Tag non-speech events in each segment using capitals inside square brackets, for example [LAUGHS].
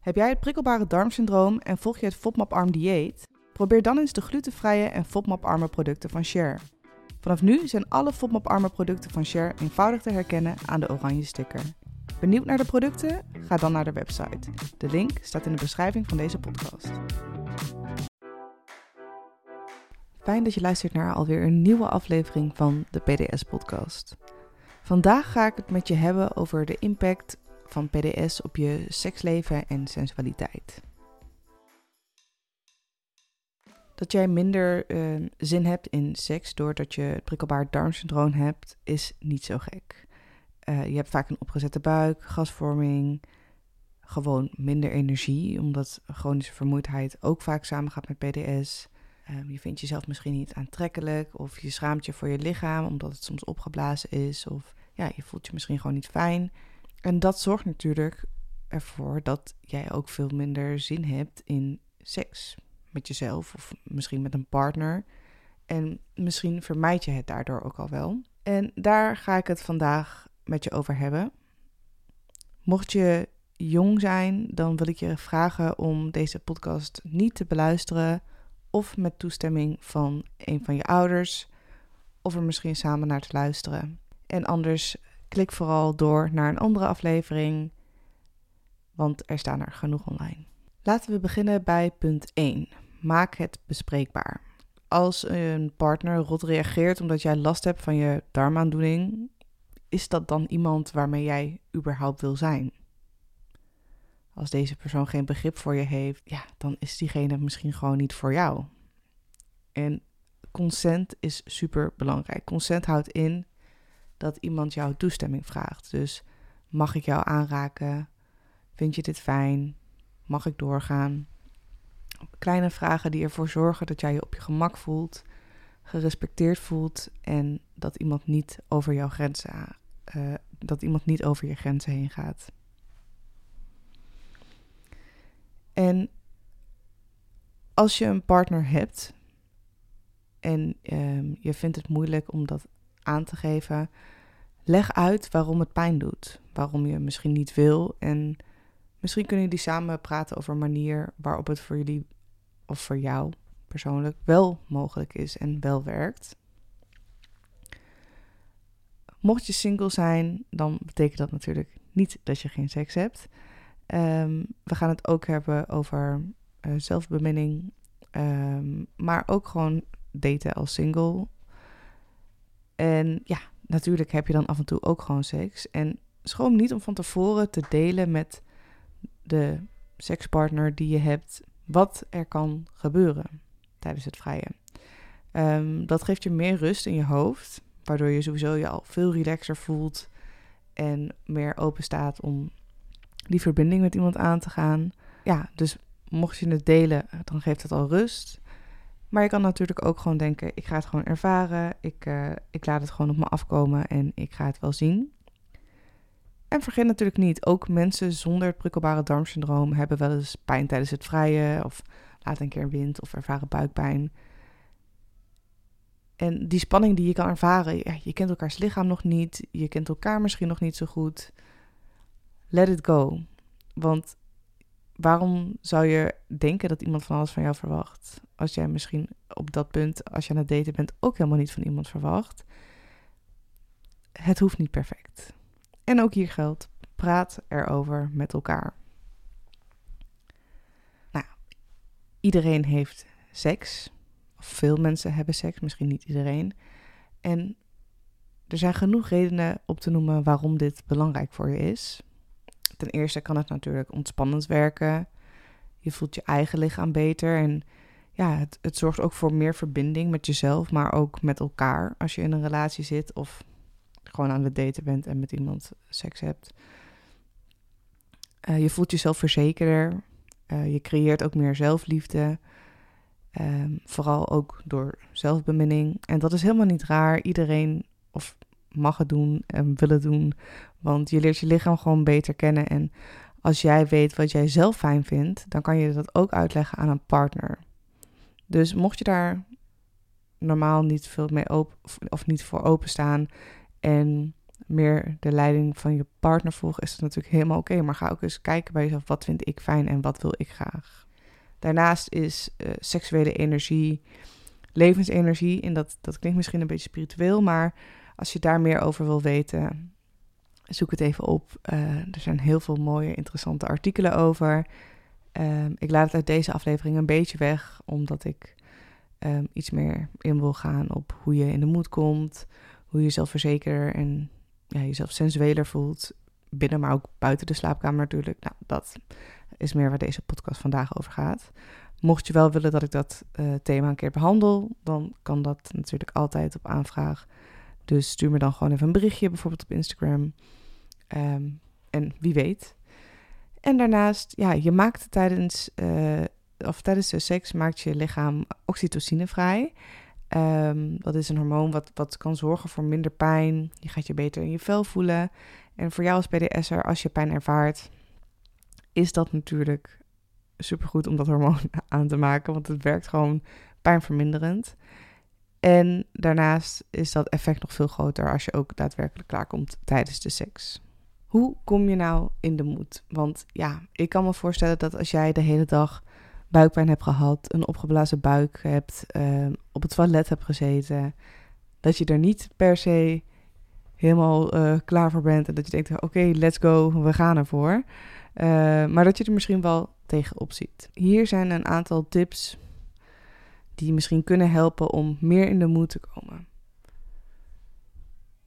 Heb jij het prikkelbare darmsyndroom en volg je het FODMAP-arm dieet? Probeer dan eens de glutenvrije en FODMAP-arme producten van Share. Vanaf nu zijn alle FODMAP-arme producten van Share eenvoudig te herkennen aan de oranje sticker. Benieuwd naar de producten? Ga dan naar de website. De link staat in de beschrijving van deze podcast. Fijn dat je luistert naar alweer een nieuwe aflevering van de PDS-podcast. Vandaag ga ik het met je hebben over de impact van PDS op je seksleven en sensualiteit. Dat jij minder uh, zin hebt in seks doordat je het prikkelbaar darmsyndroom hebt, is niet zo gek. Uh, je hebt vaak een opgezette buik, gasvorming, gewoon minder energie, omdat chronische vermoeidheid ook vaak samengaat met PDS. Um, je vindt jezelf misschien niet aantrekkelijk of je schaamt je voor je lichaam omdat het soms opgeblazen is of ja, je voelt je misschien gewoon niet fijn. En dat zorgt natuurlijk ervoor dat jij ook veel minder zin hebt in seks met jezelf of misschien met een partner. En misschien vermijd je het daardoor ook al wel. En daar ga ik het vandaag met je over hebben. Mocht je jong zijn, dan wil ik je vragen om deze podcast niet te beluisteren of met toestemming van een van je ouders of er misschien samen naar te luisteren. En anders klik vooral door naar een andere aflevering, want er staan er genoeg online. Laten we beginnen bij punt 1. Maak het bespreekbaar. Als een partner rot reageert omdat jij last hebt van je darmaandoening, is dat dan iemand waarmee jij überhaupt wil zijn? Als deze persoon geen begrip voor je heeft, ja, dan is diegene misschien gewoon niet voor jou. En consent is super belangrijk. Consent houdt in dat iemand jouw toestemming vraagt. Dus mag ik jou aanraken? Vind je dit fijn? Mag ik doorgaan? Kleine vragen die ervoor zorgen dat jij je op je gemak voelt, gerespecteerd voelt en dat iemand niet over jouw grenzen, uh, dat iemand niet over je grenzen heen gaat. En als je een partner hebt en um, je vindt het moeilijk om dat aan te geven, leg uit waarom het pijn doet, waarom je misschien niet wil en misschien kunnen jullie samen praten over een manier waarop het voor jullie of voor jou persoonlijk wel mogelijk is en wel werkt. Mocht je single zijn, dan betekent dat natuurlijk niet dat je geen seks hebt. Um, we gaan het ook hebben over uh, zelfbeminning, um, maar ook gewoon daten als single. En ja, natuurlijk heb je dan af en toe ook gewoon seks. En schroom niet om van tevoren te delen met de sekspartner die je hebt wat er kan gebeuren tijdens het vrijen. Um, dat geeft je meer rust in je hoofd, waardoor je sowieso je al veel relaxer voelt en meer open staat om die verbinding met iemand aan te gaan. Ja, dus mocht je het delen, dan geeft het al rust. Maar je kan natuurlijk ook gewoon denken: ik ga het gewoon ervaren. Ik, uh, ik laat het gewoon op me afkomen en ik ga het wel zien. En vergeet natuurlijk niet, ook mensen zonder het prikkelbare darmsyndroom hebben wel eens pijn tijdens het vrijen of laat een keer wind of ervaren buikpijn. En die spanning die je kan ervaren, je kent elkaars lichaam nog niet, je kent elkaar misschien nog niet zo goed. Let it go. Want waarom zou je denken dat iemand van alles van jou verwacht? Als jij misschien op dat punt, als je aan het daten bent, ook helemaal niet van iemand verwacht. Het hoeft niet perfect. En ook hier geldt, praat erover met elkaar. Nou, iedereen heeft seks. Of veel mensen hebben seks, misschien niet iedereen. En er zijn genoeg redenen op te noemen waarom dit belangrijk voor je is. Ten eerste kan het natuurlijk ontspannend werken. Je voelt je eigen lichaam beter en ja, het, het zorgt ook voor meer verbinding met jezelf, maar ook met elkaar als je in een relatie zit of gewoon aan het daten bent en met iemand seks hebt. Uh, je voelt jezelf verzekerder. Uh, je creëert ook meer zelfliefde. Um, vooral ook door zelfbeminning. En dat is helemaal niet raar. Iedereen mag het doen en wil het doen. Want je leert je lichaam gewoon beter kennen. En als jij weet wat jij zelf fijn vindt, dan kan je dat ook uitleggen aan een partner. Dus mocht je daar normaal niet veel mee open of niet voor openstaan en meer de leiding van je partner volgt, is dat natuurlijk helemaal oké. maar ga ook eens kijken bij jezelf, wat vind ik fijn en wat wil ik graag. Daarnaast is uh, seksuele energie, levensenergie, en dat, dat klinkt misschien een beetje spiritueel, maar als je daar meer over wil weten, zoek het even op. Uh, er zijn heel veel mooie, interessante artikelen over. Um, ik laat het uit deze aflevering een beetje weg, omdat ik um, iets meer in wil gaan op hoe je in de moed komt, hoe je jezelf verzekerder en ja, jezelf sensueler voelt. Binnen, maar ook buiten de slaapkamer natuurlijk. Nou, dat is meer waar deze podcast vandaag over gaat. Mocht je wel willen dat ik dat uh, thema een keer behandel, dan kan dat natuurlijk altijd op aanvraag. Dus stuur me dan gewoon even een berichtje, bijvoorbeeld op Instagram. Um, en wie weet. En daarnaast, ja, je maakt tijdens, uh, of tijdens de seks maakt je lichaam oxytocine vrij. Um, dat is een hormoon wat, wat kan zorgen voor minder pijn. Je gaat je beter in je vel voelen. En voor jou als PDS'er, als je pijn ervaart, is dat natuurlijk supergoed om dat hormoon [LAUGHS] aan te maken. Want het werkt gewoon pijnverminderend. En daarnaast is dat effect nog veel groter als je ook daadwerkelijk klaarkomt tijdens de seks. Hoe kom je nou in de moed? Want ja, ik kan me voorstellen dat als jij de hele dag buikpijn hebt gehad, een opgeblazen buik hebt, uh, op het toilet hebt gezeten, dat je er niet per se helemaal uh, klaar voor bent en dat je denkt, oké, let's go, we gaan ervoor. Uh, maar dat je er misschien wel tegenop ziet. Hier zijn een aantal tips die misschien kunnen helpen om meer in de moed te komen.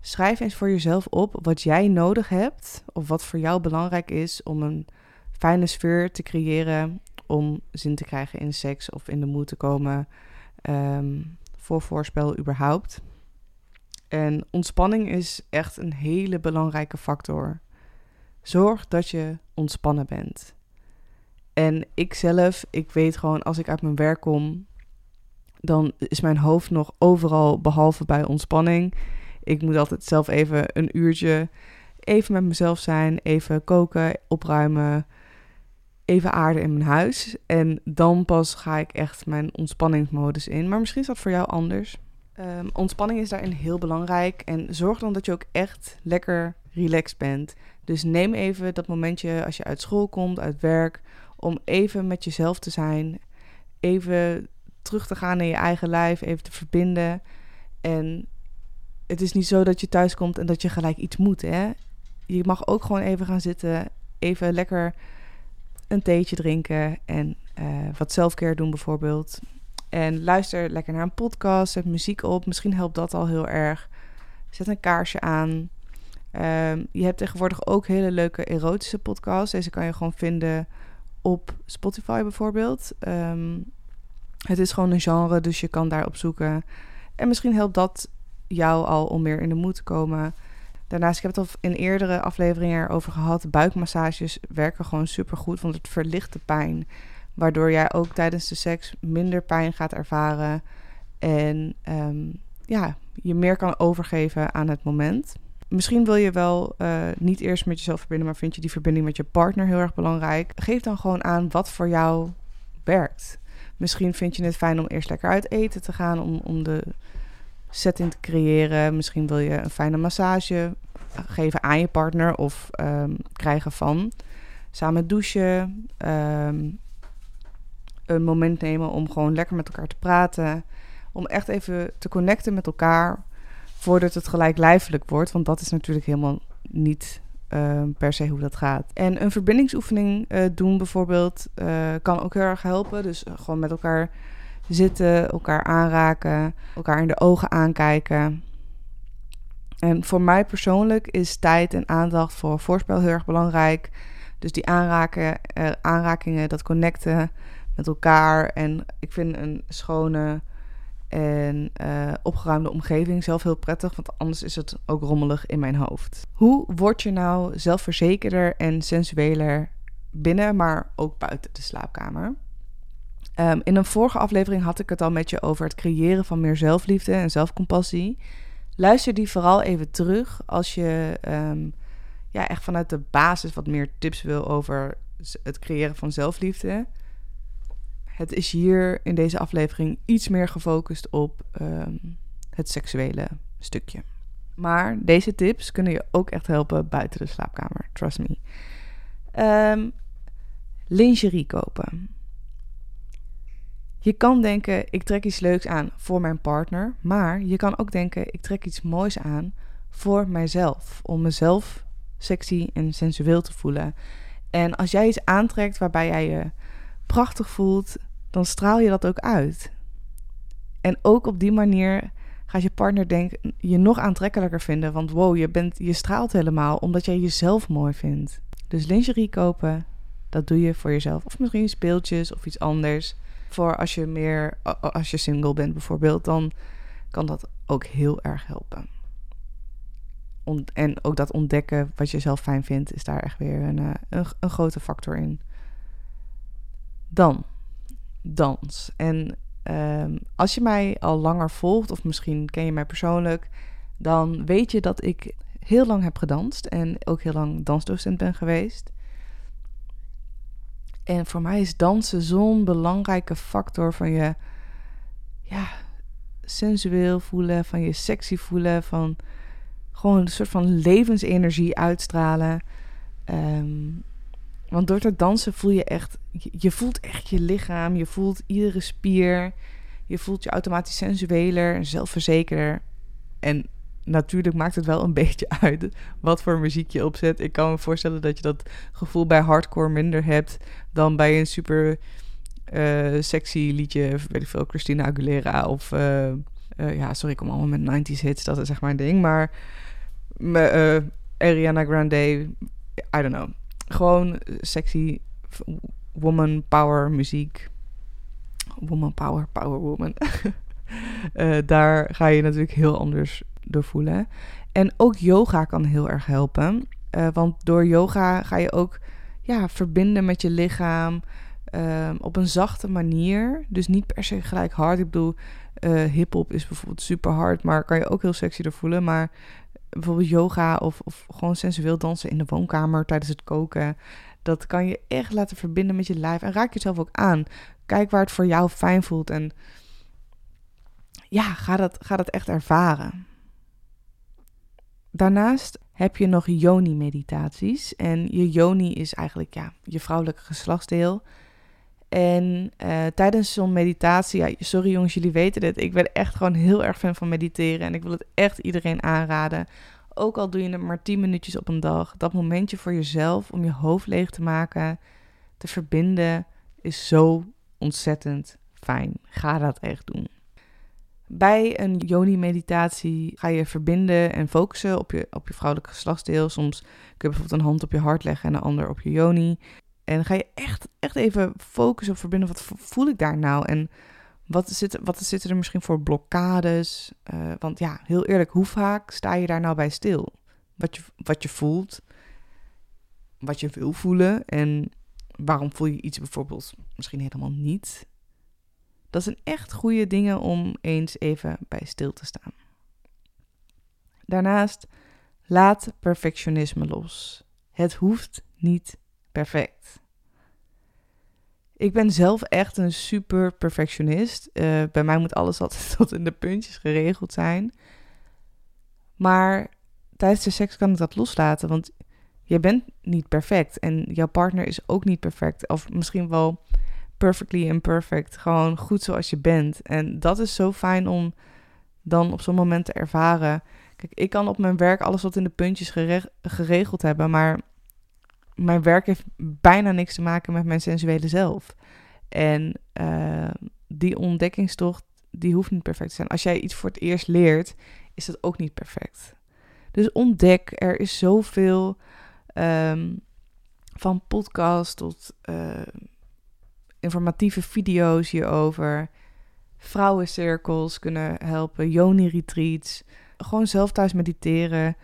Schrijf eens voor jezelf op wat jij nodig hebt of wat voor jou belangrijk is om een fijne sfeer te creëren om zin te krijgen in seks of in de moed te komen um, voor voorspel überhaupt. En ontspanning is echt een hele belangrijke factor. Zorg dat je ontspannen bent. En ik zelf, ik weet gewoon als ik uit mijn werk kom, dan is mijn hoofd nog overal behalve bij ontspanning. Ik moet altijd zelf even een uurtje even met mezelf zijn, even koken, opruimen, even aarde in mijn huis. En dan pas ga ik echt mijn ontspanningsmodus in. Maar misschien is dat voor jou anders. Um, ontspanning is daarin heel belangrijk. En zorg dan dat je ook echt lekker relaxed bent. Dus neem even dat momentje als je uit school komt, uit werk, om even met jezelf te zijn. Even terug te gaan in je eigen lijf, even te verbinden. En het is niet zo dat je thuis komt en dat je gelijk iets moet. Hè? Je mag ook gewoon even gaan zitten, even lekker een theetje drinken en uh, wat selfcare doen bijvoorbeeld. En luister lekker naar een podcast, zet muziek op. Misschien helpt dat al heel erg. Zet een kaarsje aan. Um, je hebt tegenwoordig ook hele leuke erotische podcasts. Deze kan je gewoon vinden op Spotify bijvoorbeeld. Um, het is gewoon een genre, dus je kan daarop zoeken. En misschien helpt dat jou al om meer in de moed te komen. Daarnaast, ik heb het al in eerdere afleveringen erover gehad. Buikmassages werken gewoon super goed, want het verlicht de pijn. Waardoor jij ook tijdens de seks minder pijn gaat ervaren. En um, ja, je meer kan overgeven aan het moment. Misschien wil je wel uh, niet eerst met jezelf verbinden, maar vind je die verbinding met je partner heel erg belangrijk. Geef dan gewoon aan wat voor jou werkt. Misschien vind je het fijn om eerst lekker uit eten te gaan om, om de setting te creëren. Misschien wil je een fijne massage geven aan je partner of um, krijgen van. Samen douchen. Um, een moment nemen om gewoon lekker met elkaar te praten. Om echt even te connecten met elkaar voordat het gelijk lijfelijk wordt. Want dat is natuurlijk helemaal niet uh, per se hoe dat gaat. En een verbindingsoefening uh, doen bijvoorbeeld uh, kan ook heel erg helpen. Dus gewoon met elkaar zitten, elkaar aanraken, elkaar in de ogen aankijken. En voor mij persoonlijk is tijd en aandacht voor voorspel heel erg belangrijk. Dus die aanraken, aanrakingen, dat connecten met elkaar. En ik vind een schone en uh, opgeruimde omgeving zelf heel prettig, want anders is het ook rommelig in mijn hoofd. Hoe word je nou zelfverzekerder en sensueler binnen, maar ook buiten de slaapkamer? Um, in een vorige aflevering had ik het al met je over het creëren van meer zelfliefde en zelfcompassie. Luister die vooral even terug als je um, ja, echt vanuit de basis wat meer tips wil over het creëren van zelfliefde. Het is hier in deze aflevering iets meer gefocust op um, het seksuele stukje. Maar deze tips kunnen je ook echt helpen buiten de slaapkamer. Trust me. Um, lingerie kopen. Je kan denken, ik trek iets leuks aan voor mijn partner. Maar je kan ook denken, ik trek iets moois aan voor mijzelf. Om mezelf sexy en sensueel te voelen. En als jij iets aantrekt waarbij jij je prachtig voelt, dan straal je dat ook uit. En ook op die manier gaat je partner denk, je nog aantrekkelijker vinden. Want wow, je, bent, je straalt helemaal omdat jij jezelf mooi vindt. Dus lingerie kopen, dat doe je voor jezelf. Of misschien speeltjes of iets anders. Voor als je meer, als je single bent bijvoorbeeld, dan kan dat ook heel erg helpen. en ook dat ontdekken wat je zelf fijn vindt, is daar echt weer een, eh, een, een grote factor in. Dan, dans. En um, als je mij al langer volgt, of misschien ken je mij persoonlijk, dan weet je dat ik heel lang heb gedanst en ook heel lang dansdocent ben geweest. En voor mij is dansen zo'n belangrijke factor van je ja, sensueel voelen, van je sexy voelen, van gewoon een soort van levensenergie uitstralen. Um, want door te dansen voel je echt, je voelt echt je lichaam, je voelt iedere spier, je voelt je automatisch sensueler en zelfverzekerder. En natuurlijk maakt het wel een [LAUGHS] beetje uit wat voor muziek je opzet. Ik kan me voorstellen dat je dat gevoel bij hardcore minder hebt dan bij een super uh, sexy liedje, weet ik veel, Christina Aguilera of... Uh, uh, ja, sorry, ik kom allemaal met 90s hits, dat is zeg maar een ding. Maar Ariana Grande, I don't know gewoon sexy woman power muziek. Woman power, power woman. uh, [LAUGHS] daar ga je natuurlijk heel anders door voelen. En ook yoga kan heel erg helpen. Uh, want door yoga ga je ook ja, verbinden met je lichaam. Uh, op een zachte manier. Dus niet per se gelijk hard. Ik bedoel, uh, hip-hop is bijvoorbeeld super hard. Maar kan je ook heel sexy door voelen. Maar bijvoorbeeld yoga of, of gewoon sensueel dansen in de woonkamer tijdens het koken. Dat kan je echt laten verbinden met je lijf. En raak jezelf ook aan. Kijk waar het voor jou fijn voelt. En ja, ga dat, ga dat echt ervaren. Daarnaast heb je nog yoni-meditaties. En je yoni is eigenlijk ja, je vrouwelijke geslachtsdeel. En uh, tijdens zo'n meditatie, ja, sorry jongens, jullie weten dit. Ik ben echt gewoon heel erg fan van mediteren. En ik wil het echt iedereen aanraden. Ook al doe je het maar 10 minuutjes op een dag. Dat momentje voor jezelf om je hoofd leeg te maken, te verbinden, is zo ontzettend fijn. Ga dat echt doen. Bij een yoni-meditatie ga je verbinden en focussen op je, op je vrouwelijke geslachtsdeel. Soms kun je bijvoorbeeld een hand op je hart leggen en een ander op je yoni. En ga je echt, echt even focussen op verbinden. Wat voel ik daar nou? En wat, zit, wat zitten er misschien voor blokkades? Uh, want ja, heel eerlijk, hoe vaak sta je daar nou bij stil? Wat je, wat je voelt, wat je wil voelen en waarom voel je iets bijvoorbeeld misschien helemaal niet? Dat zijn echt goede dingen om eens even bij stil te staan. Daarnaast, laat perfectionisme los. Het hoeft niet perfect. Ik ben zelf echt een super perfectionist. Uh, bij mij moet alles [LAUGHS] altijd tot in de puntjes geregeld zijn. Maar tijdens de seks kan ik dat loslaten, want je bent niet perfect en jouw partner is ook niet perfect. Of misschien wel perfectly imperfect. Gewoon goed zoals je bent. En dat is zo fijn om dan op zo'n moment te ervaren. Kijk, ik kan op mijn werk alles wat in de puntjes geregeld hebben, maar mijn werk heeft bijna niks te maken met mijn sensuele zelf. En uh, die ontdekkingstocht, die hoeft niet perfect te zijn. Als jij iets voor het eerst leert, is dat ook niet perfect. Dus ontdek, er is zoveel um, van podcast tot uh, informatieve video's hierover. Vrouwencirkels kunnen helpen, yoni-retreats. Gewoon zelf thuis mediteren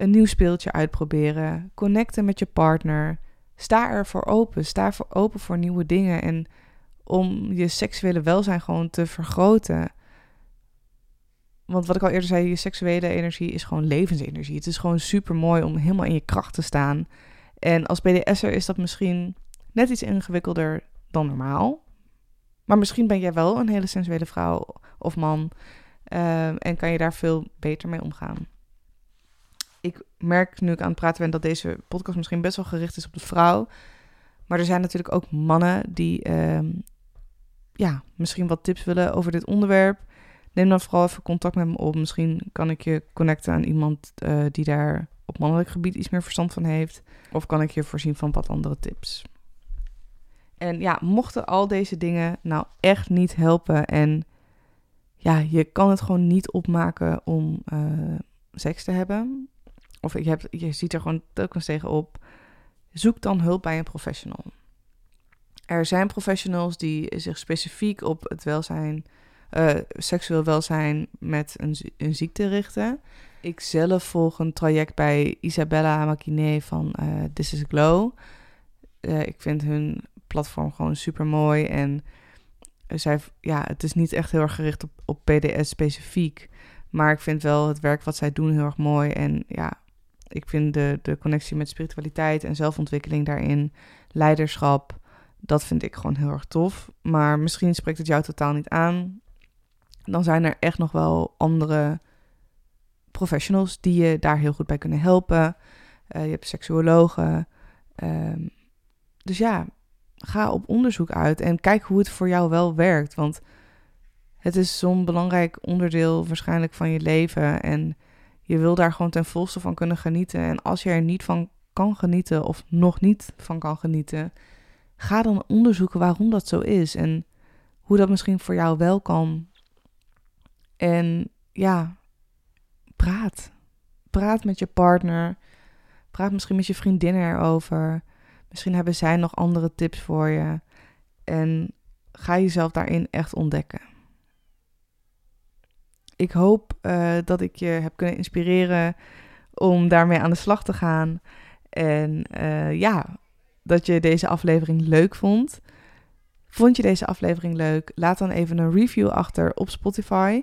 een nieuw speeltje uitproberen, connecten met je partner. Sta er voor open, sta voor open voor nieuwe dingen en om je seksuele welzijn gewoon te vergroten. Want wat ik al eerder zei, je seksuele energie is gewoon levensenergie. Het is gewoon super mooi om helemaal in je kracht te staan. En als BDS'er is dat misschien net iets ingewikkelder dan normaal. Maar misschien ben jij wel een hele sensuele vrouw of man. Uh, en kan je daar veel beter mee omgaan. Ik merk nu ik aan het praten ben dat deze podcast misschien best wel gericht is op de vrouw. Maar er zijn natuurlijk ook mannen die ehm, ja, misschien wat tips willen over dit onderwerp. Neem dan vooral even contact met me op. Misschien kan ik je connecten aan iemand uh, die daar op mannelijk gebied iets meer verstand van heeft. Of kan ik je voorzien van wat andere tips. En ja, mochten al deze dingen nou echt niet helpen en ja, je kan het gewoon niet opmaken om uh, seks te hebben. Of je, hebt, je ziet er gewoon telkens tegenop. Zoek dan hulp bij een professional. Er zijn professionals die zich specifiek op het welzijn, uh, seksueel welzijn met een, een ziekte richten. Ik zelf volg een traject bij Isabella Makiné van uh, This is Glow. Uh, ik vind hun platform gewoon super mooi. En zij, ja, het is niet echt heel erg gericht op, op PDS specifiek. Maar ik vind wel het werk wat zij doen heel erg mooi. En ja, ik vind de, de connectie met spiritualiteit en zelfontwikkeling daarin, leiderschap, dat vind ik gewoon heel erg tof. Maar misschien spreekt het jou totaal niet aan. Dan zijn er echt nog wel andere professionals die je daar heel goed bij kunnen helpen. Uh, je hebt seksuologen. Um, dus ja, ga op onderzoek uit en kijk hoe het voor jou wel werkt. Want het is zo'n belangrijk onderdeel waarschijnlijk van je leven. En je wil daar gewoon ten volste van kunnen genieten. En als je er niet van kan genieten of nog niet van kan genieten, ga dan onderzoeken waarom dat zo is. En hoe dat misschien voor jou wel kan. En ja, praat. Praat met je partner. Praat misschien met je vriendinnen erover. Misschien hebben zij nog andere tips voor je. En ga jezelf daarin echt ontdekken. Ik hoop uh, dat ik je heb kunnen inspireren om daarmee aan de slag te gaan. En uh, ja, dat je deze aflevering leuk vond. Vond je deze aflevering leuk? Laat dan even een review achter op Spotify.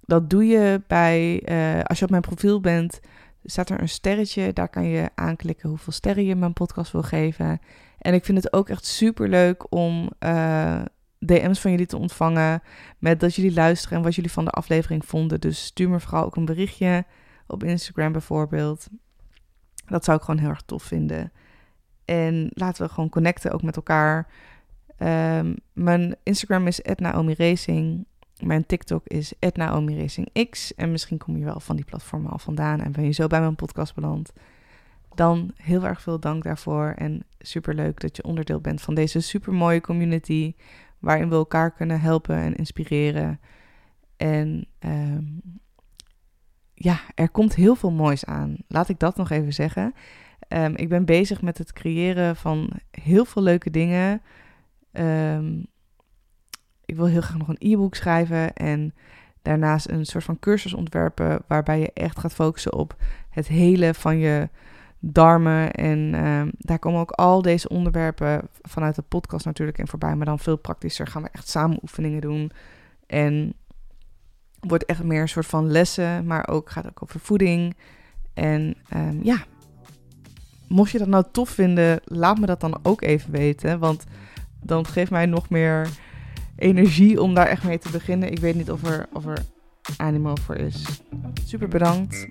Dat doe je bij, uh, als je op mijn profiel bent, staat er een sterretje. Daar kan je aanklikken hoeveel sterren je mijn podcast wil geven. En ik vind het ook echt super leuk om DM's van jullie te ontvangen. Met dat jullie luisteren en wat jullie van de aflevering vonden. Dus stuur me vooral ook een berichtje op Instagram bijvoorbeeld. Dat zou ik gewoon heel erg tof vinden. En laten we gewoon connecten ook met elkaar. Um, mijn Instagram is Naomi Racing. Mijn TikTok is Naomi Racing X. En misschien kom je wel van die platformen al vandaan en ben je zo bij mijn podcast beland. Dan heel erg veel dank daarvoor. En super leuk dat je onderdeel bent van deze super mooie community. Waarin we elkaar kunnen helpen en inspireren. En um, ja, er komt heel veel moois aan. Laat ik dat nog even zeggen. Um, ik ben bezig met het creëren van heel veel leuke dingen. Um, ik wil heel graag nog een e-book schrijven en daarnaast een soort van cursus ontwerpen waarbij je echt gaat focussen op het hele van je darmen. En um, daar komen ook al deze onderwerpen vanuit de podcast natuurlijk in voorbij, maar dan veel praktischer gaan we echt samen oefeningen doen. En wordt echt meer een soort van lessen, maar ook gaat ook over voeding. En um, ja, mocht je dat nou tof vinden, laat me dat dan ook even weten, want dan geeft mij nog meer energie om daar echt mee te beginnen. Ik weet niet of er, of er animo voor is. Super bedankt